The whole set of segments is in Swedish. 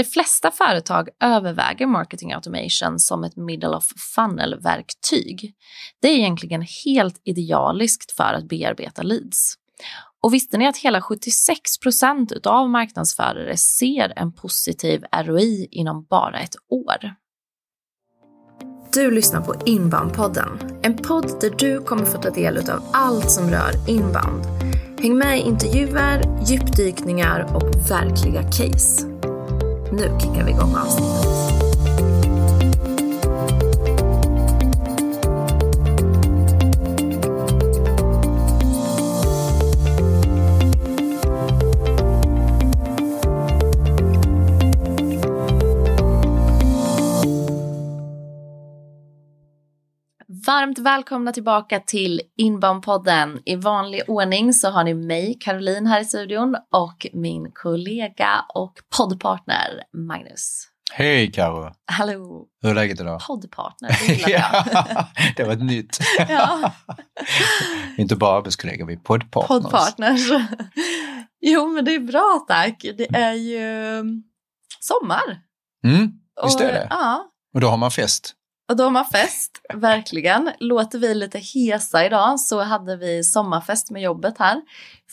De flesta företag överväger marketing automation som ett middle of funnel-verktyg. Det är egentligen helt idealiskt för att bearbeta leads. Och visste ni att hela 76 procent av marknadsförare ser en positiv ROI inom bara ett år? Du lyssnar på Inbound-podden, en podd där du kommer få ta del av allt som rör inbound. Häng med i intervjuer, djupdykningar och verkliga case. Nu kickar vi igång avsnittet. Varmt välkomna tillbaka till Inbound-podden. I vanlig ordning så har ni mig, Caroline, här i studion och min kollega och poddpartner Magnus. Hej Karo! Hallå! Hur är läget idag? Poddpartner, det gillar jag. det var ett nytt. ja. Inte bara arbetskollegor, vi är poddpartners. Poddpartners. jo, men det är bra tack. Det är ju sommar. Mm, visst är det. ja. Och då har man fest. Och då har man fest, verkligen. Låter vi lite hesa idag så hade vi sommarfest med jobbet här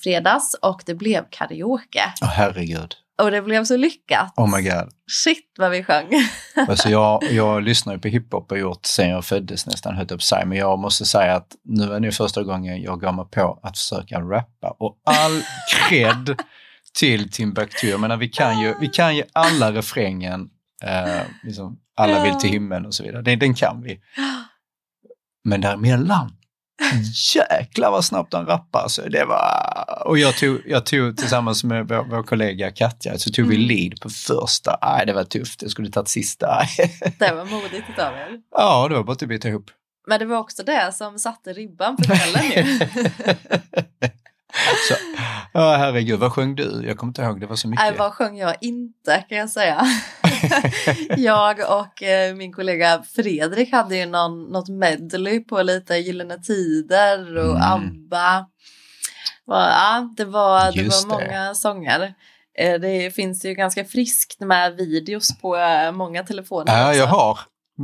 fredags och det blev karaoke. Åh oh, herregud. Och det blev så lyckat. Oh my god. Shit vad vi sjöng. alltså jag, jag lyssnar ju på hiphop och gjort sen jag föddes nästan, höll upp sig. Men jag måste säga att nu är det första gången jag går mig på att försöka rappa. Och all cred till Timbuktu. Jag menar vi kan ju, vi kan ju alla refrängen. Eh, liksom, alla vill till himlen och så vidare. Den, den kan vi. Men däremellan, jäklar vad snabbt han rappar. Alltså, det var... Och jag tog, jag tog tillsammans med vår, vår kollega Katja, så tog mm. vi lead på första. Nej, det var tufft. Jag skulle tagit sista. det var modigt av er. Ja, det var bara att bita ihop. Men det var också det som satte ribban för kvällen ju. Så, ja, herregud, vad sjöng du? Jag kommer inte ihåg, det var så mycket. Nej, vad sjöng jag inte kan jag säga. jag och eh, min kollega Fredrik hade ju någon, något medley på lite Gyllene Tider och mm. ABBA. Ja, det var, det var många det. sånger. Eh, det finns ju ganska friskt med videos på eh, många telefoner. Ja, också. jag har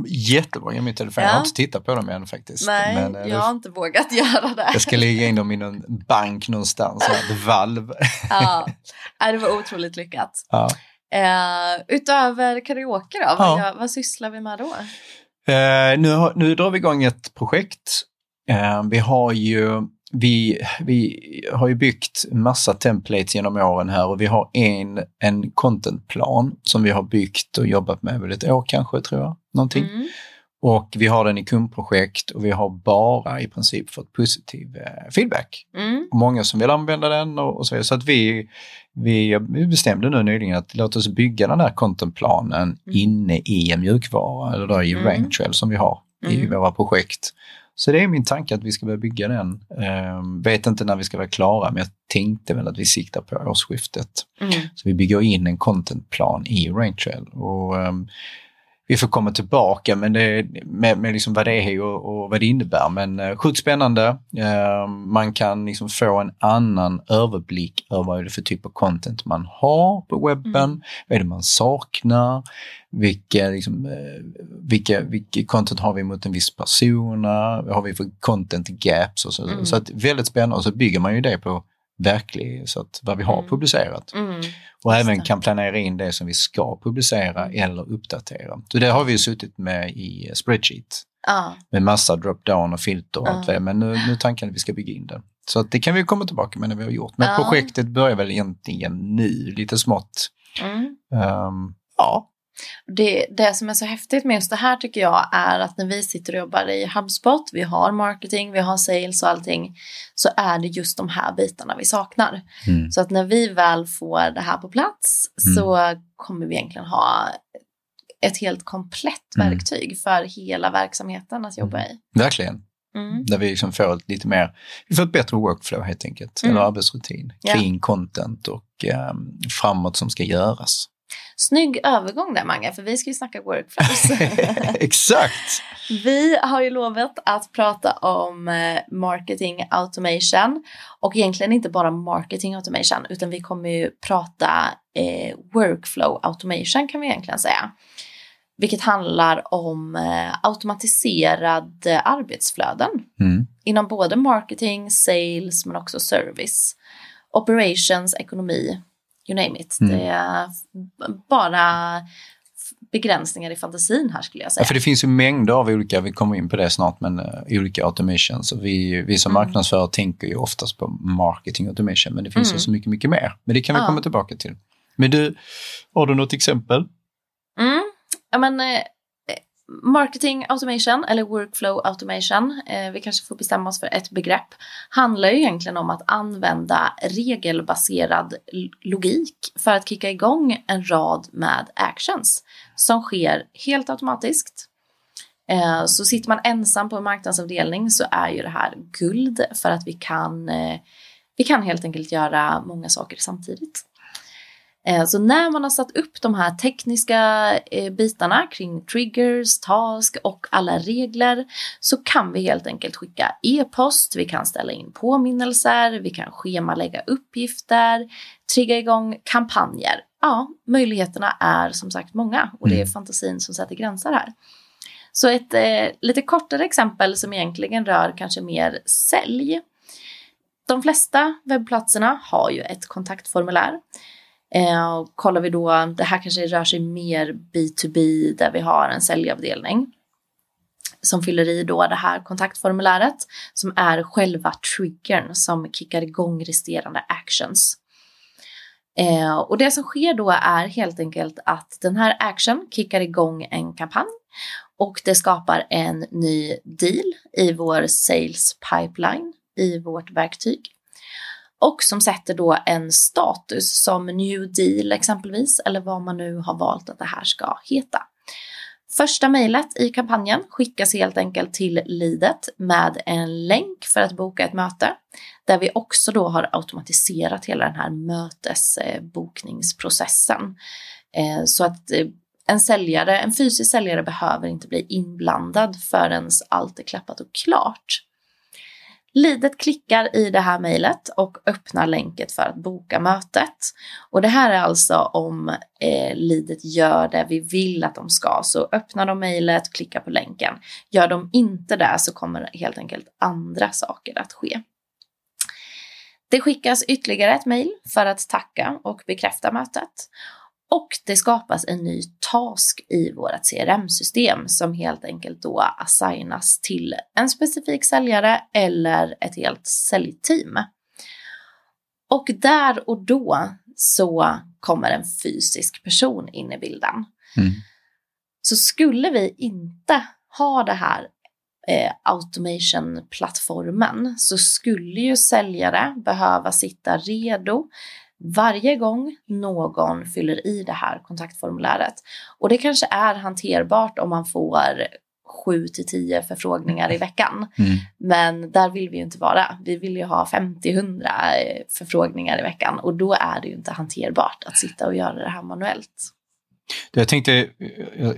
jättebra i min telefon. Ja. Jag har inte tittat på dem än faktiskt. Nej, men, jag har inte vågat göra det. Jag ska lägga in dem i någon bank någonstans, ett valv. ja, det var otroligt lyckat. Ja. Uh, utöver karaoke då, vad, ja. vad sysslar vi med då? Uh, nu, nu drar vi igång ett projekt. Uh, vi har ju vi, vi har ju byggt massa templates genom åren här och vi har en, en contentplan som vi har byggt och jobbat med väl ett år kanske, tror jag. Någonting. Mm. Och vi har den i kundprojekt och vi har bara i princip fått positiv eh, feedback. Mm. Många som vill använda den och, och så vidare. Så att vi, vi bestämde nu nyligen att låt oss bygga den här contentplanen mm. inne i en mjukvara, eller då i mm. Ranktrail som vi har i mm. våra projekt. Så det är min tanke att vi ska börja bygga den. Um, vet inte när vi ska vara klara, men jag tänkte väl att vi siktar på årsskiftet. Mm. Så vi bygger in en contentplan i Raintrail. Och, um, vi får komma tillbaka men det, med, med liksom vad det är och, och vad det innebär. Men uh, sjukt spännande. Uh, man kan liksom få en annan överblick över vad det är för typ av content man har på webben. Mm. Vad är det man saknar? Vilka, liksom, uh, vilka, vilka content har vi mot en viss person? Vad har vi för content gaps? Och så, mm. så att väldigt spännande. Och så bygger man ju det på verklig, så att vad vi har mm. publicerat. Mm. Och även kan planera in det som vi ska publicera mm. eller uppdatera. Så det har vi suttit med i spreadsheet. Ah. Med massa drop-down och filter och ah. allt det. Men nu, nu är tanken att vi ska bygga in det. Så det kan vi komma tillbaka med när vi har gjort. Men ah. projektet börjar väl egentligen nu, lite smått. Um, ja, det, det som är så häftigt med just det här tycker jag är att när vi sitter och jobbar i HubSpot, vi har marketing, vi har sales och allting, så är det just de här bitarna vi saknar. Mm. Så att när vi väl får det här på plats mm. så kommer vi egentligen ha ett helt komplett mm. verktyg för hela verksamheten att jobba i. Verkligen. Mm. Där vi liksom får ett lite mer, vi får ett bättre workflow helt enkelt, mm. eller arbetsrutin kring ja. content och um, framåt som ska göras. Snygg övergång där Mange, för vi ska ju snacka workflows. Exakt! Vi har ju lovat att prata om eh, marketing automation och egentligen inte bara marketing automation utan vi kommer ju prata eh, workflow automation kan vi egentligen säga. Vilket handlar om eh, automatiserade arbetsflöden Mm. inom både marketing, sales men också service. Operations, ekonomi, you name it. Mm. Det är bara begränsningar i fantasin här skulle jag säga. Ja, för det finns ju mängder av olika, vi kommer in på det snart, men uh, olika automations. Och vi, vi som Mm. marknadsförare tänker ju oftast på marketing automation, men det finns Mm. så mycket, mycket mer. Men det kan vi Ja. komma tillbaka till. Men du, har du något exempel? Mm. Ja, men, eh, marketing automation eller workflow automation, eh, vi kanske får bestämma oss för ett begrepp, handlar ju egentligen om att använda regelbaserad logik för att kicka igång en rad med actions som sker helt automatiskt. Eh, så sitter man ensam på en marknadsavdelning så är ju det här guld för att vi kan, eh, vi kan helt enkelt göra många saker samtidigt. Eh, Så när man har satt upp de här tekniska eh, bitarna kring triggers, task och alla regler så kan vi helt enkelt skicka e-post, vi kan ställa in påminnelser, vi kan schemalägga uppgifter, trigga igång kampanjer. Ja, möjligheterna är som sagt många och det är Mm. fantasin som sätter gränser här. Så ett eh, lite kortare exempel som egentligen rör kanske mer sälj. De flesta webbplatserna har ju ett kontaktformulär. Eh, och kollar vi då, det här kanske rör sig mer B2B där vi har en säljavdelning som fyller i då det här kontaktformuläret som är själva triggern som kickar igång resterande actions. Eh, och det som sker då är helt enkelt att den här action kickar igång en kampanj och det skapar en ny deal i vår sales pipeline i vårt verktyg och som sätter då en status som new deal exempelvis eller vad man nu har valt att det här ska heta. Första mejlet i kampanjen skickas helt enkelt till leadet med en länk för att boka ett möte där vi också då har automatiserat hela den här mötesbokningsprocessen. Eh, så att eh, en säljare, en fysisk säljare behöver inte bli inblandad förrän allt är klappat och klart. Lidet klickar i det här mejlet och öppnar länket för att boka mötet. Och det här är alltså om eh, lidet gör det vi vill att de ska. Så öppnar de mejlet, klickar på länken. Gör de inte det så kommer helt enkelt andra saker att ske. Det skickas ytterligare ett mejl för att tacka och bekräfta mötet. Och det skapas en ny task i vårt CRM-system som helt enkelt då assignas till en specifik säljare eller ett helt säljteam. Och där och då så kommer en fysisk person in i bilden. Mm. Så skulle vi inte ha det här eh, automation-plattformen så skulle ju säljare behöva sitta redo varje gång någon fyller i det här kontaktformuläret. Och det kanske är hanterbart om man får 7 till 10 förfrågningar i veckan. Mm. Men där vill vi ju inte vara. Vi vill ju ha 50-100 förfrågningar i veckan och då är det ju inte hanterbart att sitta och göra det här manuellt. Jag tänkte,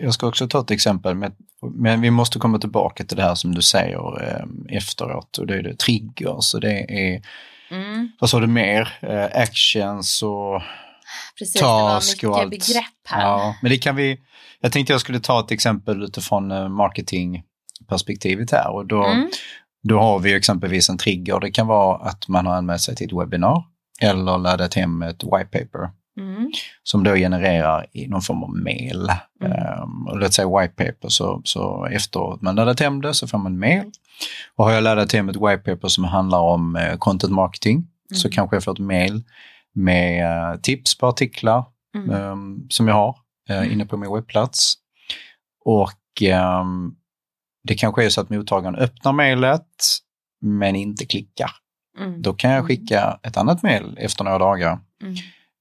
jag ska också ta ett exempel, men, men vi måste komma tillbaka till det här som du säger eh, efteråt. Och det är det triggers och det är, Mm, vad sa du mer? Eh, actions och precis, det var task och mycket allt. begrepp här. Ja, men det kan vi, jag tänkte jag skulle ta ett exempel utifrån eh, marketingperspektivet här. Och då, Mm, då har vi exempelvis en trigger. Det kan vara att man har anmält sig till ett webbinar eller laddat hem ett whitepaper mm, som då genererar i någon form av mail. Mm. Um, och låt säga whitepaper, så, så efter att man laddat hem det så får man mail. Och har jag laddat hem ett whitepaper som handlar om eh, content marketing så Mm. kanske jag får ett mail med eh, tips på artiklar mm, ehm, som jag har Mm. inne på min webbplats. Och ehm, det kanske är så att mottagaren öppnar mejlet men inte klickar. mm, Då kan jag Mm. skicka ett annat mejl efter några dagar.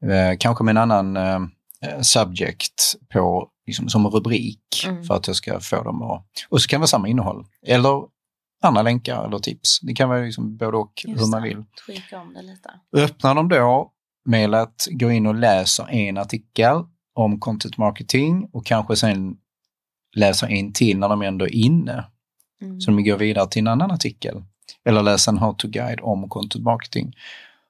Eh, kanske med en annan eh, subject på, liksom, som rubrik Mm. för att jag ska få dem att... Och så kan det vara samma innehåll. Eller andra länkar eller tips. Det kan vara liksom både och Just hur man vill. Tweaka om det lite. Öppnar de då mejlet, går in och läser en artikel om content marketing och kanske sen läser en till när de ändå är inne. Mm. Så de går vidare till en annan artikel. Eller läser en how to guide om content marketing.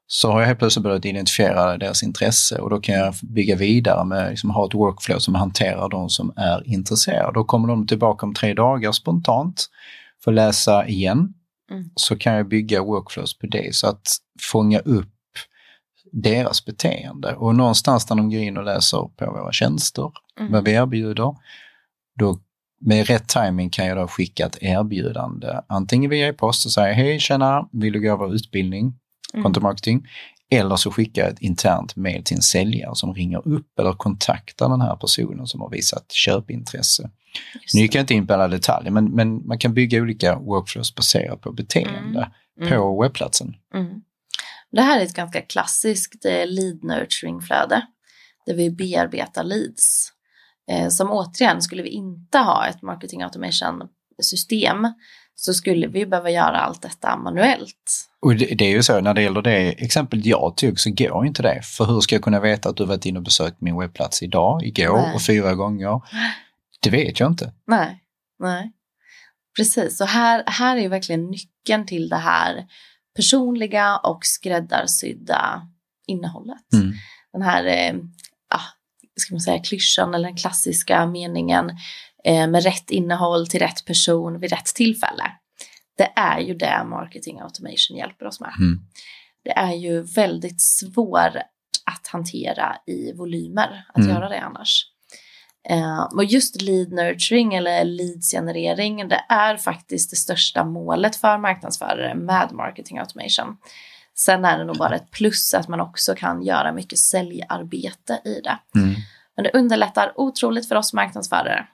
Så har jag helt plötsligt börjat identifiera deras intresse och då kan jag bygga vidare med liksom, ha ett workflow som hanterar de som är intresserade. Då kommer de tillbaka om tre dagar spontant, får läsa igen. Mm. Så kan jag bygga workflows på det så att fånga upp deras beteende. Och någonstans när de går in och läser på våra tjänster, mm. vad vi erbjuder, då med rätt timing kan jag då skicka ett erbjudande, antingen via e-post och säga hej tjena, vill du gå vår utbildning. Content marketing, eller så skickar jag ett internt mail till en säljare som ringer upp eller kontaktar den här personen som har visat köpintresse. Nu gick jag inte in på alla detaljer, men, men man kan bygga olika workflows baserat på beteende mm. på mm. webbplatsen. Mm. Det här är ett ganska klassiskt eh, lead nurturing-flöde där vi bearbetar leads. Eh, som återigen, skulle vi inte ha ett marketing automation system så skulle vi behöva göra allt detta manuellt. Och det, det, är ju så, när det gäller det exemplet jag tog så går inte det. För hur ska jag kunna veta att du varit inne och besökt min webbplats idag, igår nej. och fyra gånger? Det vet jag inte. Nej, nej. Precis, och här, här är verkligen nyckeln till det här personliga och skräddarsydda innehållet. Mm. Den här eh, ska man säga, klyschan eller den klassiska meningen med rätt innehåll till rätt person vid rätt tillfälle. Det är ju det marketing automation hjälper oss med. Mm. Det är ju väldigt svårt att hantera i volymer att mm. göra det annars. Uh, och just lead nurturing eller leads-generering, det är faktiskt det största målet för marknadsförare med marketing automation. Sen är det nog bara ett plus att man också kan göra mycket säljarbete i det. Mm. Men det underlättar otroligt för oss marknadsförare.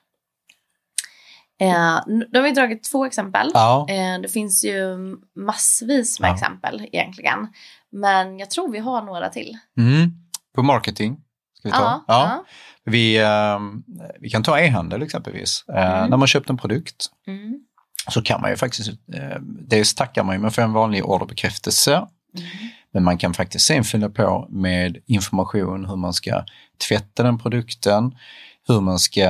Eh, då har vi dragit två exempel. Ja. Eh, det finns ju massvis med ja. exempel egentligen. Men jag tror vi har några till. Mm. På marketing ska vi ta. Ja, ja. Vi, eh, vi kan ta e-handel exempelvis. Eh, mm. När man köpt en produkt mm. så kan man ju faktiskt, eh, dels tackar man ju med få en vanlig orderbekräftelse Mm. Men man kan faktiskt sen fylla på med information hur man ska tvätta den produkten, hur man, ska,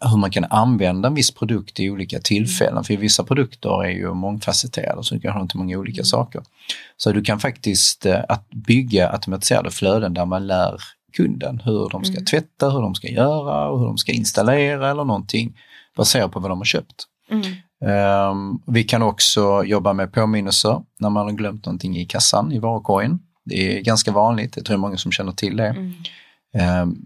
hur man kan använda en viss produkt i olika tillfällen. Mm. För vissa produkter är ju mångfacetterade så du kan ha till många olika mm. saker. Så du kan faktiskt eh, att bygga automatiserade flöden där man lär kunden hur de ska mm. tvätta, hur de ska göra och hur de ska installera eller någonting baserat på vad de har köpt. Mm. Um, vi kan också jobba med påminnelser när man har glömt någonting i kassan i varukorgen. Det är ganska vanligt, jag tror många som känner till det. Mm. Um,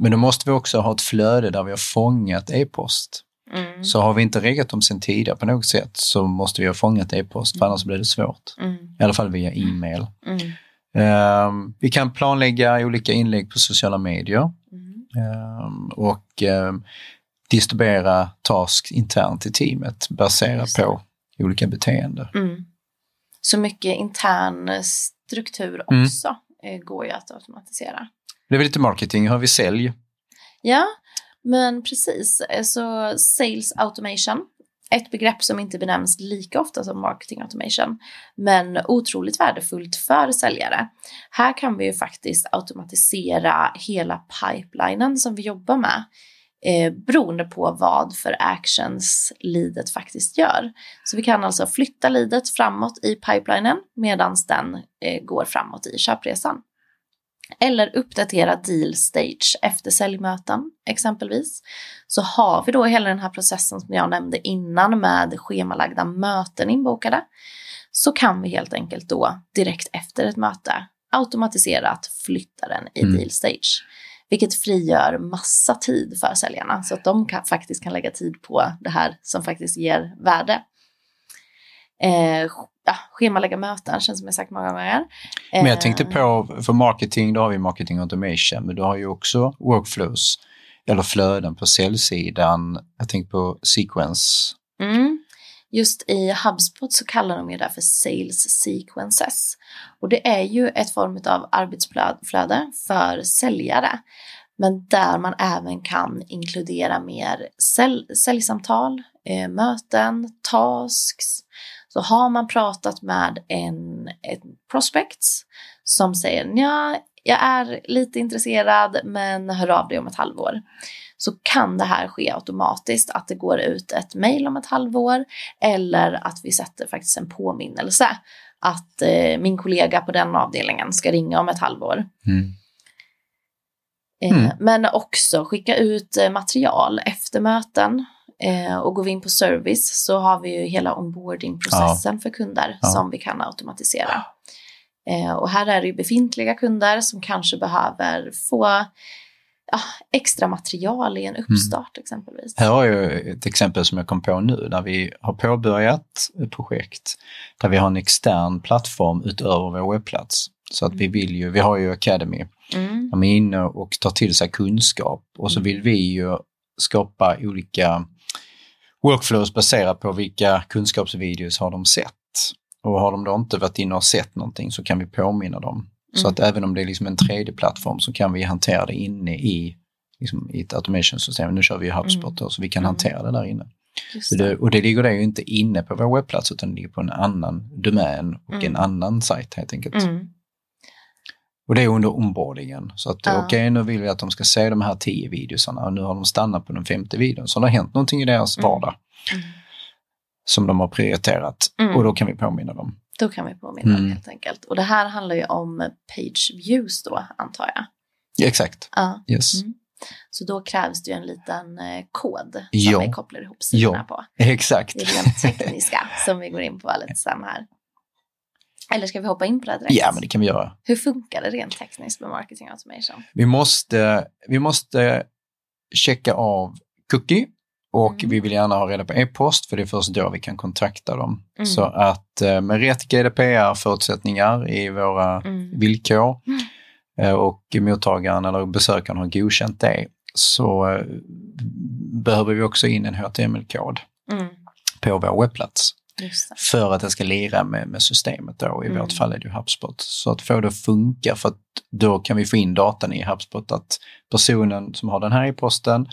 men då måste vi också ha ett flöde där vi har fångat e-post. Mm. Så har vi inte reggat dem sen tidigare på något sätt så måste vi ha fångat e-post för annars blir det svårt. Mm. I alla fall via e-mail. Um, vi kan planlägga olika inlägg på sociala medier. Um, och um, distribuera task internt i teamet baserat på olika beteenden. Mm. Så mycket intern struktur mm. också mm. går ju att automatisera. Det är väl lite marketing, har vi sälj? Ja, men precis. Eh, så sales automation, ett begrepp som inte benämns lika ofta som marketing automation, men otroligt värdefullt för säljare. Här kan vi ju faktiskt automatisera hela pipelinen som vi jobbar med eh, beroende på vad för actions leadet faktiskt gör. Så vi kan alltså flytta leadet framåt i pipelinen medan den eh, går framåt i köpresan. Eller uppdatera deal stage efter säljmöten exempelvis. Så har vi då hela den här processen som jag nämnde innan med schemalagda möten inbokade så kan vi helt enkelt då direkt efter ett möte automatiserat flytta den i mm. deal stage. Vilket frigör massa tid för säljarna så att de kan, faktiskt kan lägga tid på det här som faktiskt ger värde. Eh, ja, schemalägga möten känns som jag sagt många gånger. Men jag tänkte eh, på, för marketing, då har vi marketing automation, men du har ju också workflows eller flöden på säljsidan. Jag tänker på sequence. Mm. Just i HubSpot så kallar de ju det för sales sequences. Och det är ju ett form av arbetsflöde för säljare. Men där man även kan inkludera mer sälj, säljsamtal, eh, möten, tasks. Så har man pratat med en, en prospect som säger ja, jag är lite intresserad men hör av dig om ett halvår så kan det här ske automatiskt, att det går ut ett mejl om ett halvår eller att vi sätter faktiskt en påminnelse att eh, min kollega på den avdelningen ska ringa om ett halvår. Mm. Eh, Mm. Men också skicka ut eh, material efter möten. Eh, och går vi in på service så har vi ju hela onboardingprocessen för kunder Ja. som vi kan automatisera. Eh, och här är det ju befintliga kunder som kanske behöver få ja, extra material i en uppstart exempelvis. Här har jag ett exempel som jag kom på nu där vi har påbörjat ett projekt där vi har en extern plattform utöver vår webbplats. Så att vi vill ju, vi har ju Academy, Mm. de är inne och tar till sig kunskap och så vill vi ju skapa olika workflows baserat på vilka kunskapsvideos har de sett. Och har de då inte varit inne och sett någonting så kan vi påminna dem. Så Mm. att även om det är liksom en tredje plattform så kan vi hantera det inne i, liksom, i ett automation-system. Nu kör vi ju HubSpot Mm. då, så vi kan Mm. hantera det där inne. Så det, och det ligger det ju inte inne på vår webbplats utan det ligger på en annan domän och Mm. en annan sajt helt enkelt. Mm. Och det är under onboardingen. Så att Ja. okej, nu vill vi att de ska se de här tio videosarna och nu har de stannat på den femte videon. Så det har hänt någonting i deras Mm. vardag Mm. som de har prioriterat Mm. och då kan vi påminna dem. Då kan vi påminna Mm. helt enkelt. Och det här handlar ju om page views då, antar jag. Ja, exakt, Ja. yes. Mm. Så då krävs det ju en liten eh, kod som Ja. vi kopplar ihop sidorna på. Exakt. Det är rent tekniska som vi går in på lite sen här. Eller ska vi hoppa in på det direkt? Ja, men det kan vi göra. Hur funkar det rent tekniskt med marketing automation? Vi måste, vi måste checka av cookie och Mm. vi vill gärna ha reda på e-post för det är först då vi kan kontakta dem. Mm. Så att eh, med rätt GDPR-förutsättningar i våra Mm. villkor Mm. eh, och mottagaren eller besökaren har godkänt det så eh, behöver vi också in en HTML-kod Mm. på vår webbplats. För att det ska lira med, med systemet då. I Mm. vårt fall är det ju HubSpot. Så att få det att funka för att då kan vi få in datan i HubSpot att personen som har den här e-posten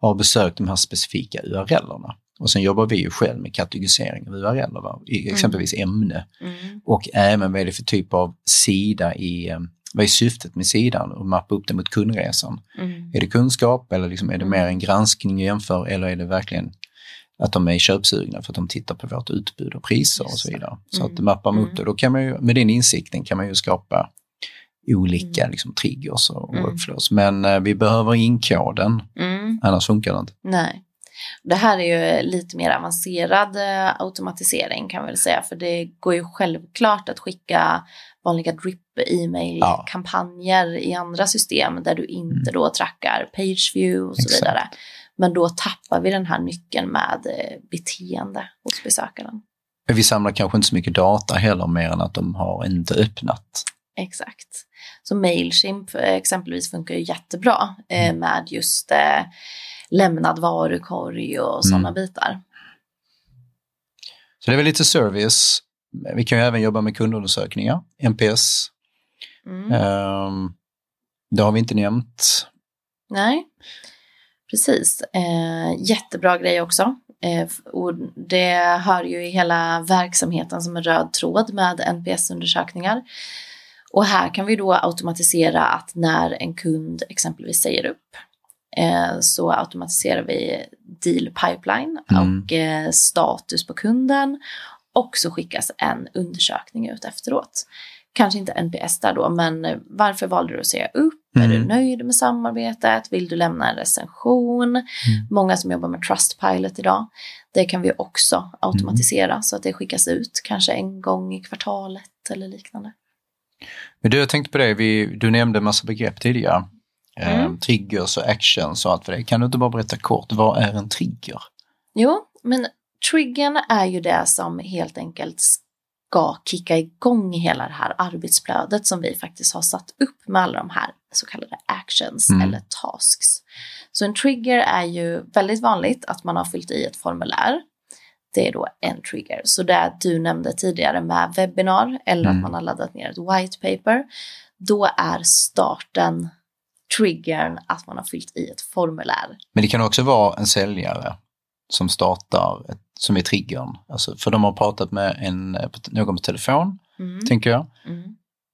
har besökt de här specifika URLerna. Och sen jobbar vi ju själv med kategorisering av va? I exempelvis ämne Mm. och även vad är det för typ av sida i, eh, vad är syftet med sidan och mappa upp det mot kundresan. Mm. Är det kunskap eller liksom är det Mm. mer en granskning och jämför eller är det verkligen att de är köpsugna för att de tittar på vårt utbud och priser och Just så det. vidare. Så Mm. att mappar man upp Mm. det, då kan man ju, med den insikten kan man ju skapa olika Mm. liksom, triggers och Mm. workflows. Men eh, vi behöver in koden, Mm. annars funkar det inte. Nej. Det här är ju lite mer avancerad eh, automatisering kan vi väl säga. För det går ju självklart att skicka vanliga drip-e-mail-kampanjer i andra system där du inte då trackar page view och så Mm. Exakt. vidare. Men då tappar vi den här nyckeln med eh, beteende hos besökaren. Vi samlar kanske inte så mycket data heller mer än att de har inte öppnat. Exakt. Så Mailchimp eh, exempelvis funkar ju jättebra eh, Mm. med just eh, lämnad varukorg och sådana Mm. bitar. Så det är väl lite service. Vi kan ju även jobba med kundundersökningar, NPS. Mm. Ehm, det har vi inte nämnt. Nej, precis. Eh, jättebra grej också. Eh, och det hör ju i hela verksamheten som en röd tråd med NPS-undersökningar. Och här kan vi då automatisera att när en kund exempelvis säger upp eh, så automatiserar vi deal pipeline Mm. och eh, status på kunden och så skickas en undersökning ut efteråt. Kanske inte NPS där då, men eh, varför valde du att säga upp? Är du Mm. nöjd med samarbetet? Vill du lämna en recension? Många som jobbar med Trustpilot idag. Det kan vi också automatisera så att det skickas ut kanske en gång i kvartalet eller liknande. Men du, jag tänkte på det, vi, du nämnde en massa begrepp tidigare. Mm. Ehm, triggers och actions och allt för det. Kan du inte bara berätta kort, vad är en trigger? Jo, men triggern är ju det som helt enkelt ska kicka igång hela det här arbetsflödet som vi faktiskt har satt upp med alla de här så kallade actions Mm. eller tasks. Så en trigger är ju väldigt vanligt att man har fyllt i ett formulär. Det är då en trigger. Så det du nämnde tidigare med webbinar eller Mm. att man har laddat ner ett white paper. Då är starten triggern att man har fyllt i ett formulär. Men det kan också vara en säljare som startar, ett, som är triggern. Alltså, för de har pratat med en, någon på telefon, Mm. tänker jag. Mm.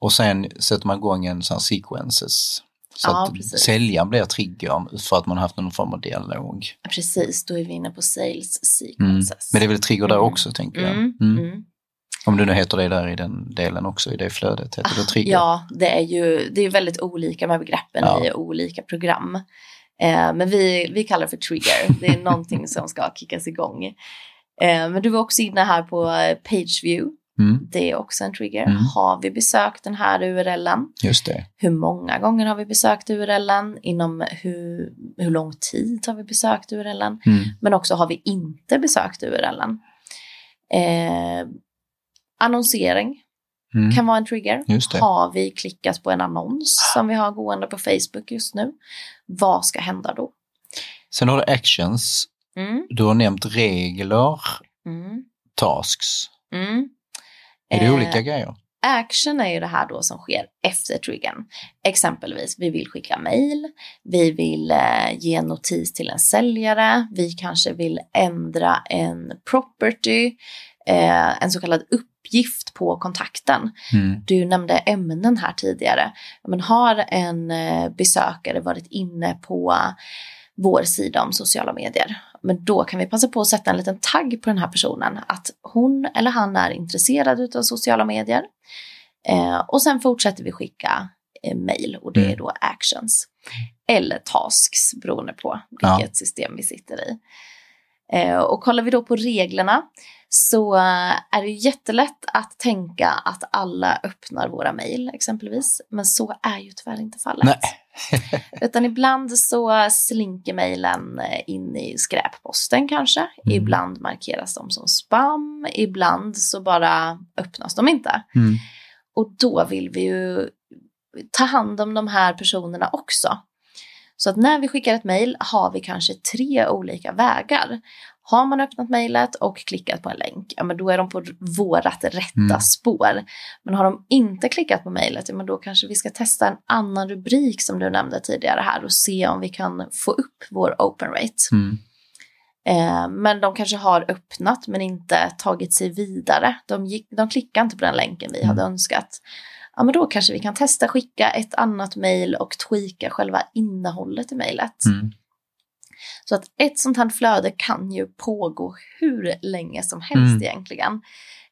Och sen sätter man igång en sån här sequences. Så Ja, att precis. säljaren blir triggern för att man har haft någon form av dialog. Precis, då är vi inne på sales sequences. Men det är väl trigger där Mm. också, tänker jag. Mm, Mm. mm. Om du nu heter det där i den delen också, i det flödet, heter det trigger? Ja, det är ju det är väldigt olika med begreppen Ja. i olika program. Eh, men vi, vi kallar det för trigger. Det är någonting som ska kickas igång. Eh, men du var också inne här på eh, pageview. Mm, Det är också en trigger. Mm. Har vi besökt den här URLen? just det. Hur många gånger har vi besökt URLen? Inom hur, hur lång tid har vi besökt URLen? Mm, Men också har vi inte besökt URLen? Eh, annonsering mm, kan vara en trigger. Har vi klickat på en annons som vi har gående på Facebook just nu? Vad ska hända då? Sen har du actions. Mm, Du har nämnt regler, mm, tasks. mm. Är det Eh, olika grejer? Action är ju det här då som sker efter triggern. Exempelvis, vi vill skicka mail, vi vill eh, ge notis till en säljare, vi kanske vill ändra en property, eh, en så kallad uppgift på kontakten. Mm, Du nämnde ämnen här tidigare. Men har en eh, besökare varit inne på vår sida om sociala medier, men då kan vi passa på att sätta en liten tagg på den här personen att hon eller han är intresserad av sociala medier. Eh, och sen fortsätter vi skicka eh, mail och det är Mm. då actions. Eller tasks beroende på Ja. vilket system vi sitter i. Eh, och kollar vi då på reglerna så eh, är det jättelätt att tänka att alla öppnar våra mejl exempelvis. Men så är ju tyvärr inte fallet. Nej. Utan ibland så slinker mejlen eh, in i skräpposten kanske. Mm. Ibland markeras de som spam. Ibland så bara öppnas de inte. Mm, Och då vill vi ju ta hand om de här personerna också. Så att när vi skickar ett mejl har vi kanske tre olika vägar. Har man öppnat mejlet och klickat på en länk, ja men då är de på vårat rätta Mm. spår. Men har de inte klickat på mejlet, ja men då kanske vi ska testa en annan rubrik som du nämnde tidigare här och se om vi kan få upp vår open rate. mm, Eh, men de kanske har öppnat men inte tagit sig vidare. De, gick, de klickade inte på den länken vi Mm. hade önskat. Ja, men då kanske vi kan testa skicka ett annat mejl och tweaka själva innehållet i mejlet. mm. Så att ett sånt här flöde kan ju pågå hur länge som helst Mm. egentligen.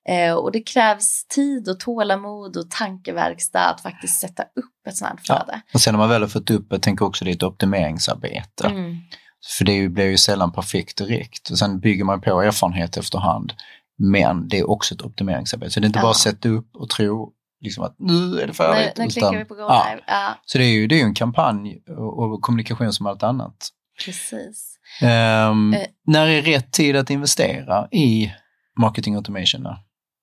Eh, och det krävs tid och tålamod och tankeverkstad att faktiskt sätta upp ett sånt här Ja. flöde. Och sen när man väl har fått upp, jag tänker också det är ett optimeringsarbete. Mm. För det blir ju sällan perfekt direkt. Och sen bygger man på erfarenhet efterhand. Men det är också ett optimeringsarbete. Så det är inte Ja. bara att sätta upp och tro liksom att nu är det färdigt. Nu, nu klickar vi på go ja. Ja, Så det är ju det är en kampanj och, och kommunikation som allt annat. Precis. Ehm, Eh. När är rätt tid att investera i marketing automation?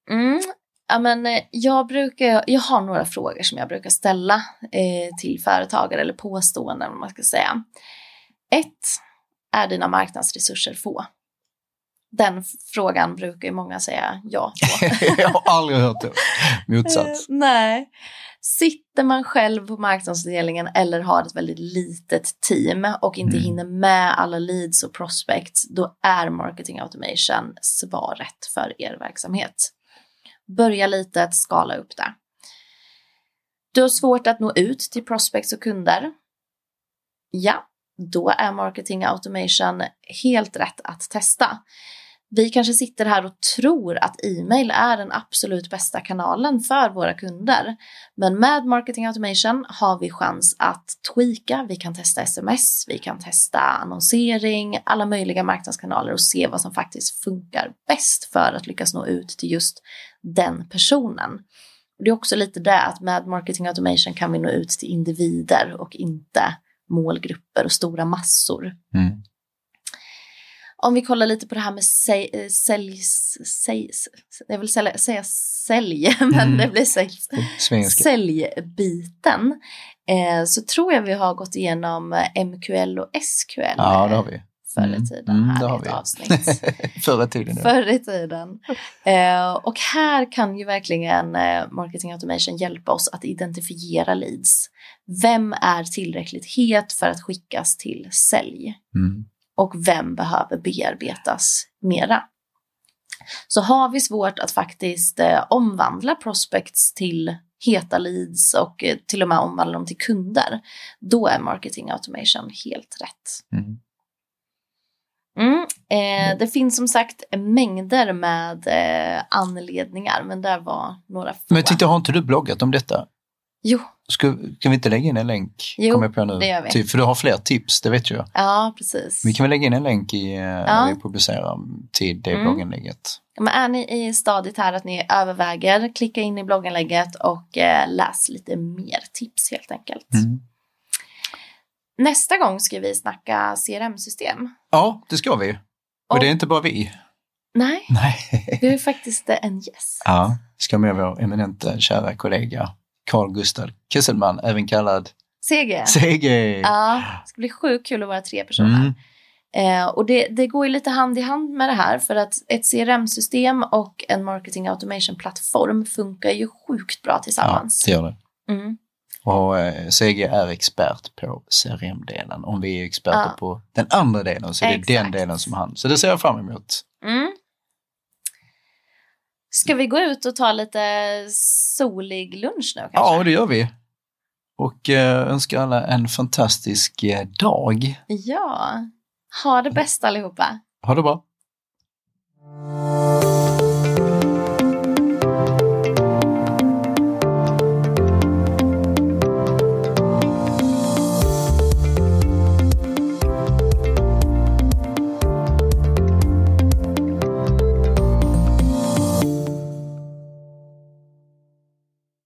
Mm. Ja, men, eh, jag, brukar, jag har några frågor som jag brukar ställa eh, till företagare eller påståenden om man ska säga. Ett, är dina marknadsresurser få? Den frågan brukar ju många säga ja på. jag har aldrig hört det. Motsats. Eh, nej. Sitter man själv på marknadsavdelningen eller har ett väldigt litet team och inte Mm. hinner med alla leads och prospects, då är marketing automation svaret för er verksamhet. Börja litet, skala upp det. Du har svårt att nå ut till prospects och kunder. Ja, då är marketing automation helt rätt att testa. Vi kanske sitter här och tror att e-mail är den absolut bästa kanalen för våra kunder. Men med marketing automation har vi chans att tweaka, vi kan testa sms, vi kan testa annonsering, alla möjliga marknadskanaler och se vad som faktiskt funkar bäst för att lyckas nå ut till just den personen. Det är också lite det att med marketing automation kan vi nå ut till individer och inte målgrupper och stora massor. Mm. Om vi kollar lite på det här med sälj, eh, sälj, sälj jag vill säga, säga sälj, men Mm. det blir sälj, säljbiten, eh, så tror jag vi har gått igenom eh, MQL och SQL Ja, det har vi. förr Mm. i tiden Mm, här det i ett vi. avsnitt. Förr i tiden. Förr i tiden. Eh, och här kan ju verkligen eh, marketing automation hjälpa oss att identifiera leads. Vem är tillräckligt het för att skickas till sälj? Mm. Och vem behöver bearbetas mera. Så har vi svårt att faktiskt eh, omvandla prospects till heta leads och eh, till och med omvandla dem till kunder, då är marketing automation helt rätt. Mm. Mm. Eh, det finns som sagt mängder med eh, anledningar, men där var några få. Men tyckte, har inte du bloggat om detta? Jo, Ska, kan vi inte lägga in en länk? Jo, Kommer på nu. det gör vi. Typ, för du har fler tips, det vet jag. ja precis. Vi kan väl lägga in en länk i, eh, när vi publicerar till det Mm. blogginlägget. Men är ni i stadiet här att ni överväger, klicka in i blogginlägget och eh, läs lite mer tips helt enkelt. Mm. Nästa gång ska vi snacka CRM-system. Ja, det ska vi. Och, Och- det är inte bara vi. Nej, Nej. har ju faktiskt en gäst. Ja, vi ska med vår eminenta kära kollega Carl Gustav Kesselman, även kallad CG. CG. Ja, det ska bli sjukt kul att vara tre personer. Mm. Eh, och det, det går ju lite hand i hand med det här för att ett CRM-system och en marketing automation-plattform funkar ju sjukt bra Ja, tillsammans. det gör det. Mm. Och eh, CG är expert på CRM-delen. Om vi är experter Ja. på den andra delen så är det den Exakt. delen som han. Så det ser jag fram emot. Mm. Ska vi gå ut och ta lite solig lunch nu kanske? Ja, det gör vi. Och eh, önskar alla en fantastisk eh, dag. Ja. Ha det bäst allihopa. Ha det bra.